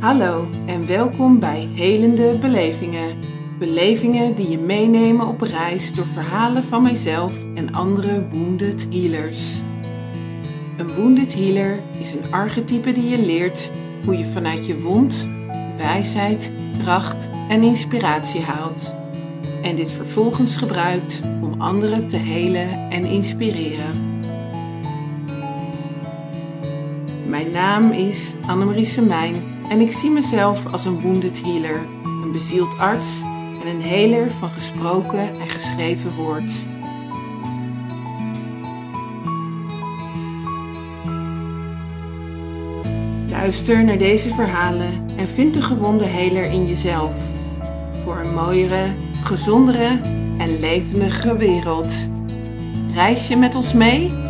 Hallo en welkom bij Helende Belevingen. Belevingen die je meenemen op reis door verhalen van mijzelf en andere wounded healers. Een wounded healer is een archetype die je leert hoe je vanuit je wond wijsheid, kracht en inspiratie haalt. En dit vervolgens gebruikt om anderen te helen en inspireren. Mijn naam is Annemarie Semijn en ik zie mezelf als een wounded healer, een bezield arts en een heler van gesproken en geschreven woord. Luister naar deze verhalen en vind de gewonde heler in jezelf. Voor een mooiere, gezondere en levendige wereld. Reis je met ons mee?